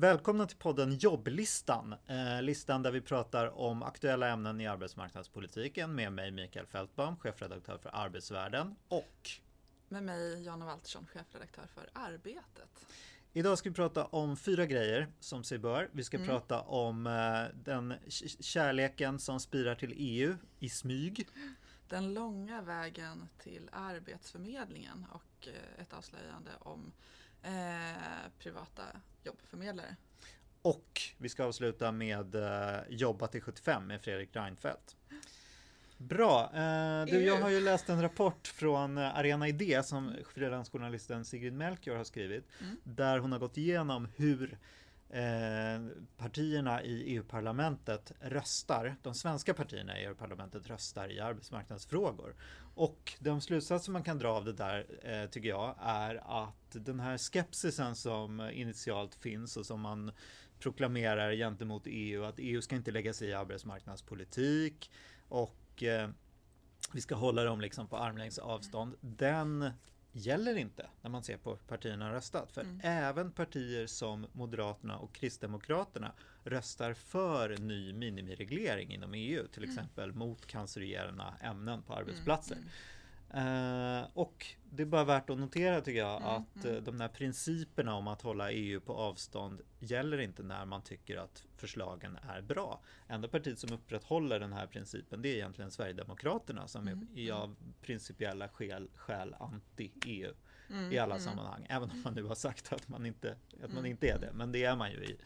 Välkomna till podden Jobblistan. Eh, listan där vi pratar om aktuella ämnen i arbetsmarknadspolitiken med mig Mikael Fältbaum, chefredaktör för Arbetsvärlden och med mig Jonna Waltersson, chefredaktör för Arbetet. Idag ska vi prata om fyra grejer som sig bör. Vi ska mm. prata om eh, den kärleken som spirar till EU i smyg. Den långa vägen till Arbetsförmedlingen och eh, ett avslöjande om eh, privata jobbförmedlare. Och vi ska avsluta med eh, Jobba till 75 med Fredrik Reinfeldt. Bra! Eh, du, jag har ju läst en rapport från eh, Arena Idé som frilansjournalisten Sigrid Melchior har skrivit. Mm. Där hon har gått igenom hur partierna i EU-parlamentet röstar, de svenska partierna i EU-parlamentet röstar i arbetsmarknadsfrågor. Och de slutsatser man kan dra av det där eh, tycker jag är att den här skepsisen som initialt finns och som man proklamerar gentemot EU, att EU ska inte lägga sig i arbetsmarknadspolitik och eh, vi ska hålla dem liksom på armlängds avstånd. Den gäller inte när man ser på partierna har röstat. För mm. även partier som Moderaterna och Kristdemokraterna röstar för ny minimireglering inom EU, till mm. exempel mm. mot cancerogena ämnen på arbetsplatser. Mm. Uh, och det är bara värt att notera tycker jag mm, att mm. de här principerna om att hålla EU på avstånd gäller inte när man tycker att förslagen är bra. Enda partiet som upprätthåller den här principen det är egentligen Sverigedemokraterna som mm, är av principiella skäl, skäl anti-EU mm, i alla mm. sammanhang. Även om man nu har sagt att man inte, att man inte är det. Men det är man ju i,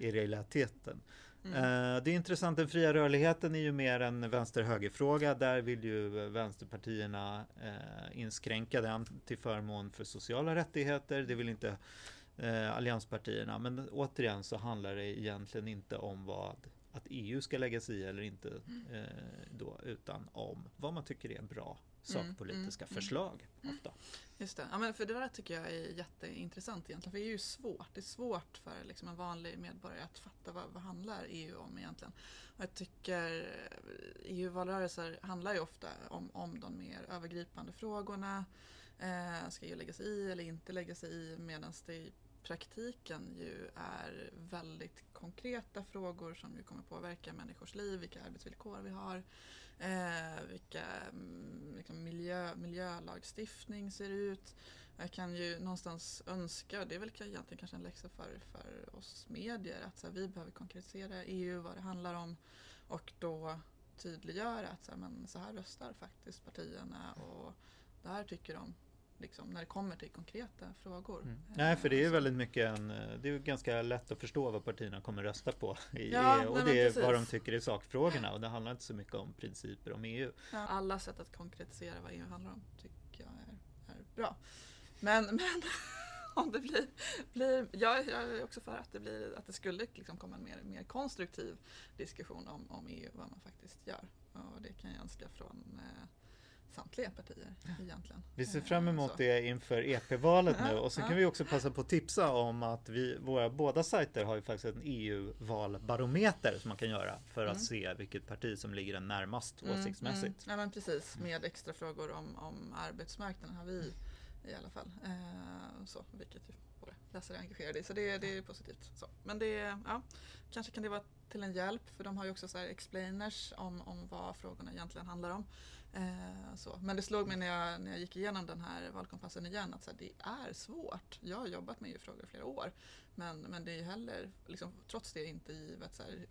i realiteten. Mm. Eh, det är intressant, den fria rörligheten är ju mer en vänster-höger-fråga. Där vill ju vänsterpartierna eh, inskränka den till förmån för sociala rättigheter. Det vill inte eh, allianspartierna. Men återigen så handlar det egentligen inte om vad att EU ska lägga sig i eller inte mm. då, utan om vad man tycker är bra sakpolitiska mm, mm, förslag. Mm. Ofta. Just det, ja, men för det där tycker jag är jätteintressant egentligen. För det är ju svårt. Det är svårt för liksom en vanlig medborgare att fatta vad, vad handlar EU om egentligen. Och jag tycker EU-valrörelser handlar ju ofta om, om de mer övergripande frågorna. Eh, ska EU lägga sig i eller inte lägga sig i? Medan det i praktiken ju är väldigt konkreta frågor som ju kommer påverka människors liv, vilka arbetsvillkor vi har, eh, vilka mm, liksom miljö, miljölagstiftning ser ut. Jag kan ju någonstans önska, det är väl egentligen kanske en läxa för, för oss medier, att så här, vi behöver konkretisera EU, vad det handlar om och då tydliggöra att så här, men så här röstar faktiskt partierna och det här tycker de liksom, när det kommer till konkreta frågor. Mm. Nej, för det är väldigt mycket en, det är ganska lätt att förstå vad partierna kommer rösta på. I, ja, och det är vad de tycker i sakfrågorna och det handlar inte så mycket om principer om EU. Ja, alla sätt att konkretisera vad EU handlar om tycker jag är, är bra. Men, men om det blir, blir jag, jag är också för att det, blir, att det skulle liksom komma en mer, mer konstruktiv diskussion om, om EU, vad man faktiskt gör. Och det kan jag önska från eh, samtliga partier egentligen. Vi ser fram emot det inför EP-valet nu och sen kan vi också passa på att tipsa om att vi, våra båda sajter har ju faktiskt en EU-valbarometer som man kan göra för att mm. se vilket parti som ligger en närmast mm, åsiktsmässigt. Mm. Ja men precis, med extra frågor om, om arbetsmarknaden har vi i alla fall. Eh, så, vilket våra läsare är engagerade i, så det, det är positivt. Så. Men det, ja, kanske kan det vara till en hjälp för de har ju också så explainers om, om vad frågorna egentligen handlar om. Eh, så. Men det slog mig när jag, när jag gick igenom den här valkompassen igen att så här, det är svårt. Jag har jobbat med EU-frågor i flera år men, men det är heller, liksom, trots det, inte givet så här,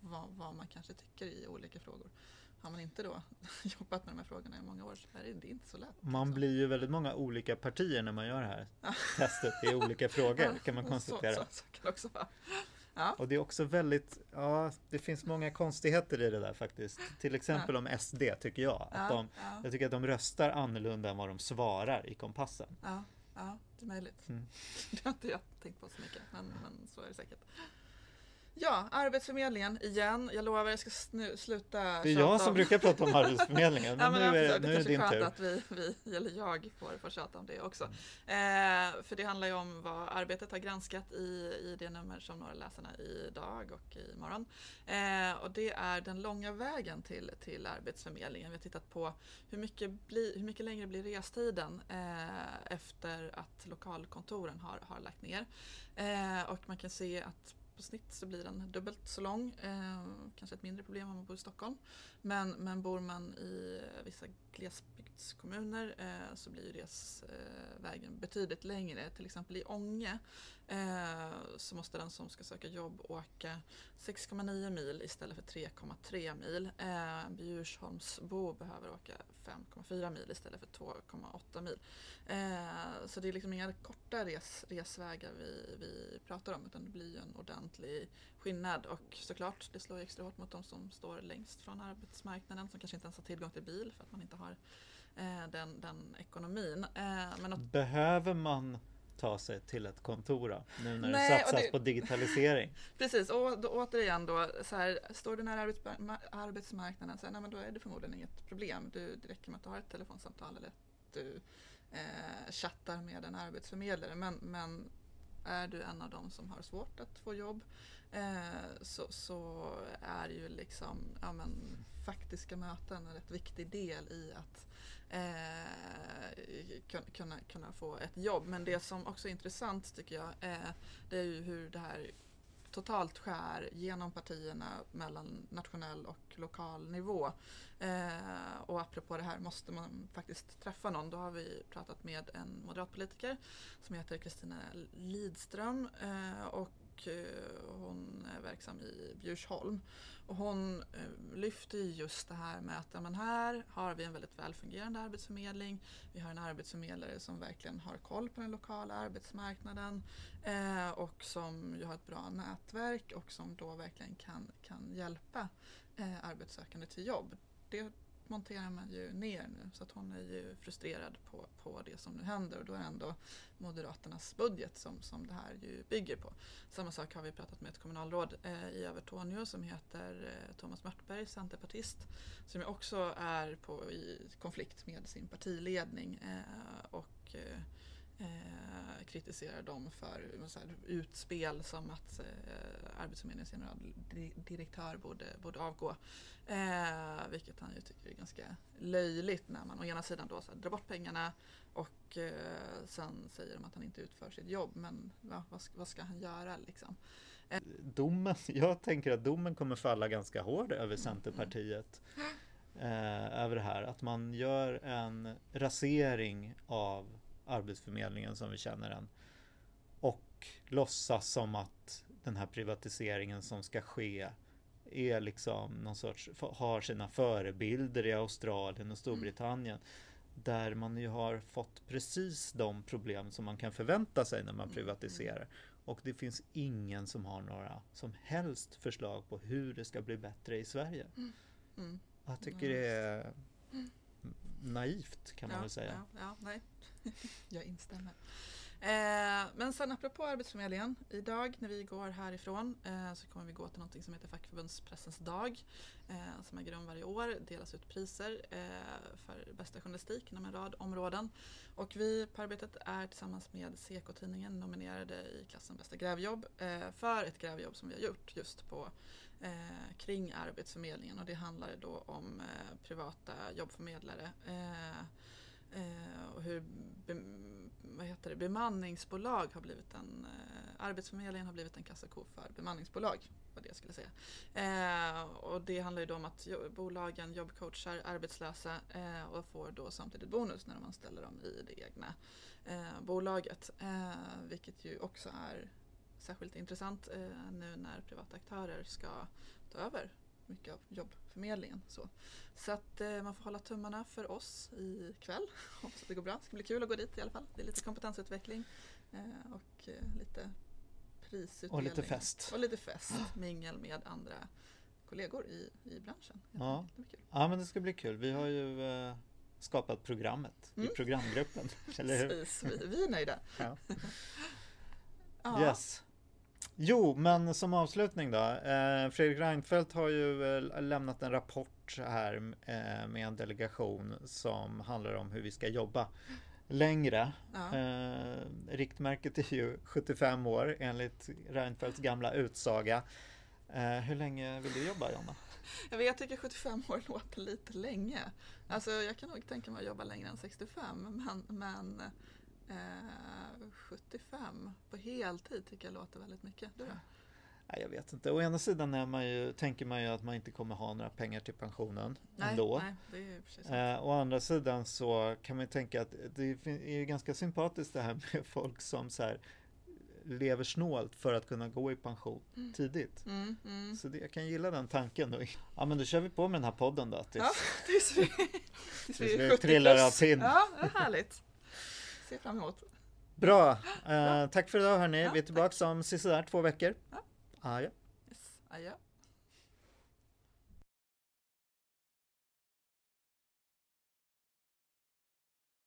vad, vad, man kanske tycker i olika frågor. Har man inte då jobbat med de här frågorna i många år så är det inte så lätt. Man liksom. blir ju väldigt många olika partier när man gör det här testet i olika frågor kan man konstatera. Så, så, så kan det också vara. Ja. Och det är också väldigt, ja, det finns många konstigheter i det där faktiskt. Till exempel ja. om SD tycker jag. Att de, Jag tycker att de röstar annorlunda än vad de svarar i kompassen. Ja, ja det är möjligt. Mm. det har inte jag tänkt på så mycket, men, men så är det säkert. Ja, Arbetsförmedlingen igen. Jag lovar, jag ska snu, sluta Det är jag som om... brukar prata om Arbetsförmedlingen, men, ja, men nu, är, nu är det din tur. Det att vi, vi, eller jag får, får tjata om det också. Eh, för det handlar ju om vad Arbetet har granskat i, i det nummer som några läsarna idag och imorgon. Eh, och det är den långa vägen till, till Arbetsförmedlingen. Vi har tittat på hur mycket, bli, hur mycket längre blir restiden eh, efter att lokalkontoren har, har lagt ner. Eh, och man kan se att på snitt så blir den dubbelt så lång. Eh, kanske ett mindre problem om man bor i Stockholm. Men, men bor man i vissa glesbygdskommuner eh, så blir resvägen eh, betydligt längre. Till exempel i Ånge Eh, så måste den som ska söka jobb åka 6,9 mil istället för 3,3 mil. En Bjursholmsbo behöver åka 5,4 mil istället för 2,8 mil. Eh, så det är liksom inga korta res, resvägar vi, vi pratar om utan det blir en ordentlig skillnad och såklart det slår extra hårt mot de som står längst från arbetsmarknaden som kanske inte ens har tillgång till bil för att man inte har den, den ekonomin. Men att... Behöver man ta sig till ett kontor då, nu när Nej, det satsas det... på digitalisering? Precis, och då, återigen då, så här, står du nära arbetsmarknaden, så här, nej, men då är det förmodligen inget problem. Du, det räcker med att du har ett telefonsamtal eller att du eh, chattar med en arbetsförmedlare. Men, men är du en av dem som har svårt att få jobb eh, så, så, är ju liksom ja, men, faktiska möten en rätt viktig del i att eh, kunna, kunna få ett jobb. Men det som också är intressant tycker jag eh, det är ju hur det här totalt skär genom partierna mellan nationell och lokal nivå. Eh, och apropå det här måste man faktiskt träffa någon. Då har vi pratat med en moderatpolitiker som heter Kristina Lidström eh, och och eh, hon är verksam i Bjursholm. Och hon eh, lyfter just det här med att ja, men här har vi en väldigt välfungerande arbetsförmedling. Vi har en arbetsförmedlare som verkligen har koll på den lokala arbetsmarknaden eh, och som ju har ett bra nätverk och som då verkligen kan, kan hjälpa arbetssökande till jobb. Det monterar man ju ner nu så att hon är ju frustrerad på, på det som nu händer och då är det ändå Moderaternas budget som, som det här ju bygger på. Samma sak har vi pratat med ett kommunalråd eh, i Övertorneå som heter eh, Thomas Mörtberg, centerpartist, som också är på, i konflikt med sin partiledning eh, och eh, eh, kritiserar dem för här, utspel som att eh, Arbetsförmedlingens generaldirektör borde, borde avgå. Eh, vilket han ju tycker är ganska löjligt när man å ena sidan då så här, drar bort pengarna och eh, sen säger de att han inte utför sitt jobb. Men ja, vad, vad ska han göra liksom? Eh. Domen, jag tänker att domen kommer falla ganska hård över Centerpartiet. Eh, över det här att man gör en rasering av Arbetsförmedlingen som vi känner den. Och låtsas som att den här privatiseringen som ska ske är liksom någon sorts, har sina förebilder i Australien och Storbritannien. Mm. Där man ju har fått precis de problem som man kan förvänta sig när man mm. privatiserar. Och det finns ingen som har några som helst förslag på hur det ska bli bättre i Sverige. Mm. Mm. Jag tycker det är mm. Naivt kan man ja, väl säga. Ja, ja, nej. Jag instämmer. Eh, men sen apropå Arbetsförmedlingen, idag när vi går härifrån eh, så kommer vi gå till något som heter Fackförbundspressens dag eh, som äger rum varje år, delas ut priser eh, för bästa journalistik inom en rad områden. Och vi på Arbetet är tillsammans med CK-tidningen nominerade i klassen Bästa grävjobb eh, för ett grävjobb som vi har gjort just på eh, kring Arbetsförmedlingen och det handlar då om eh, privata jobbförmedlare eh, eh, och hur heter det, bemanningsbolag har blivit en, eh, Arbetsförmedlingen har blivit en kassako för bemanningsbolag. Var det jag skulle säga. Eh, och det handlar ju då om att jo, bolagen jobbcoachar arbetslösa eh, och får då samtidigt bonus när de anställer dem i det egna eh, bolaget. Eh, vilket ju också är särskilt intressant eh, nu när privata aktörer ska ta över mycket av jobbförmedlingen. Så, så att eh, man får hålla tummarna för oss ikväll. Hoppas att det går bra. Det ska bli kul att gå dit i alla fall. Det är lite kompetensutveckling eh, och eh, lite prisutdelning. Och lite fest. Och lite fest. Mingel med andra kollegor i, i branschen. Ja. ja, men det ska bli kul. Vi har ju eh, skapat programmet mm. i programgruppen. Precis, vi, vi är nöjda. ja. Yes. Jo, men som avslutning då. Eh, Fredrik Reinfeldt har ju eh, lämnat en rapport här eh, med en delegation som handlar om hur vi ska jobba längre. Ja. Riktmärket är ju 75 år enligt Reinfeldts gamla utsaga. Hur länge vill du jobba Jonna? Jag, vet, jag tycker 75 år låter lite länge. Alltså jag kan nog tänka mig att jobba längre än 65 men, men eh, 75 på heltid tycker jag låter väldigt mycket. Du då? Nej, jag vet inte. Å ena sidan är man ju, tänker man ju att man inte kommer ha några pengar till pensionen Nej, ändå. nej, det är. Eh, å andra sidan så kan man ju tänka att det är ju ganska sympatiskt det här med folk som så här lever snålt för att kunna gå i pension tidigt. Mm, mm. Så det, jag kan gilla den tanken. Då. Ja men då kör vi på med den här podden då. Tills, Ja, tills vi, tills vi 70 trillar av pinn. Ja, härligt. Ser fram emot. Bra! Eh, tack för idag hörni. Vi är tillbaka om sisådär två veckor. Ja. Ja. Yes. Adjö.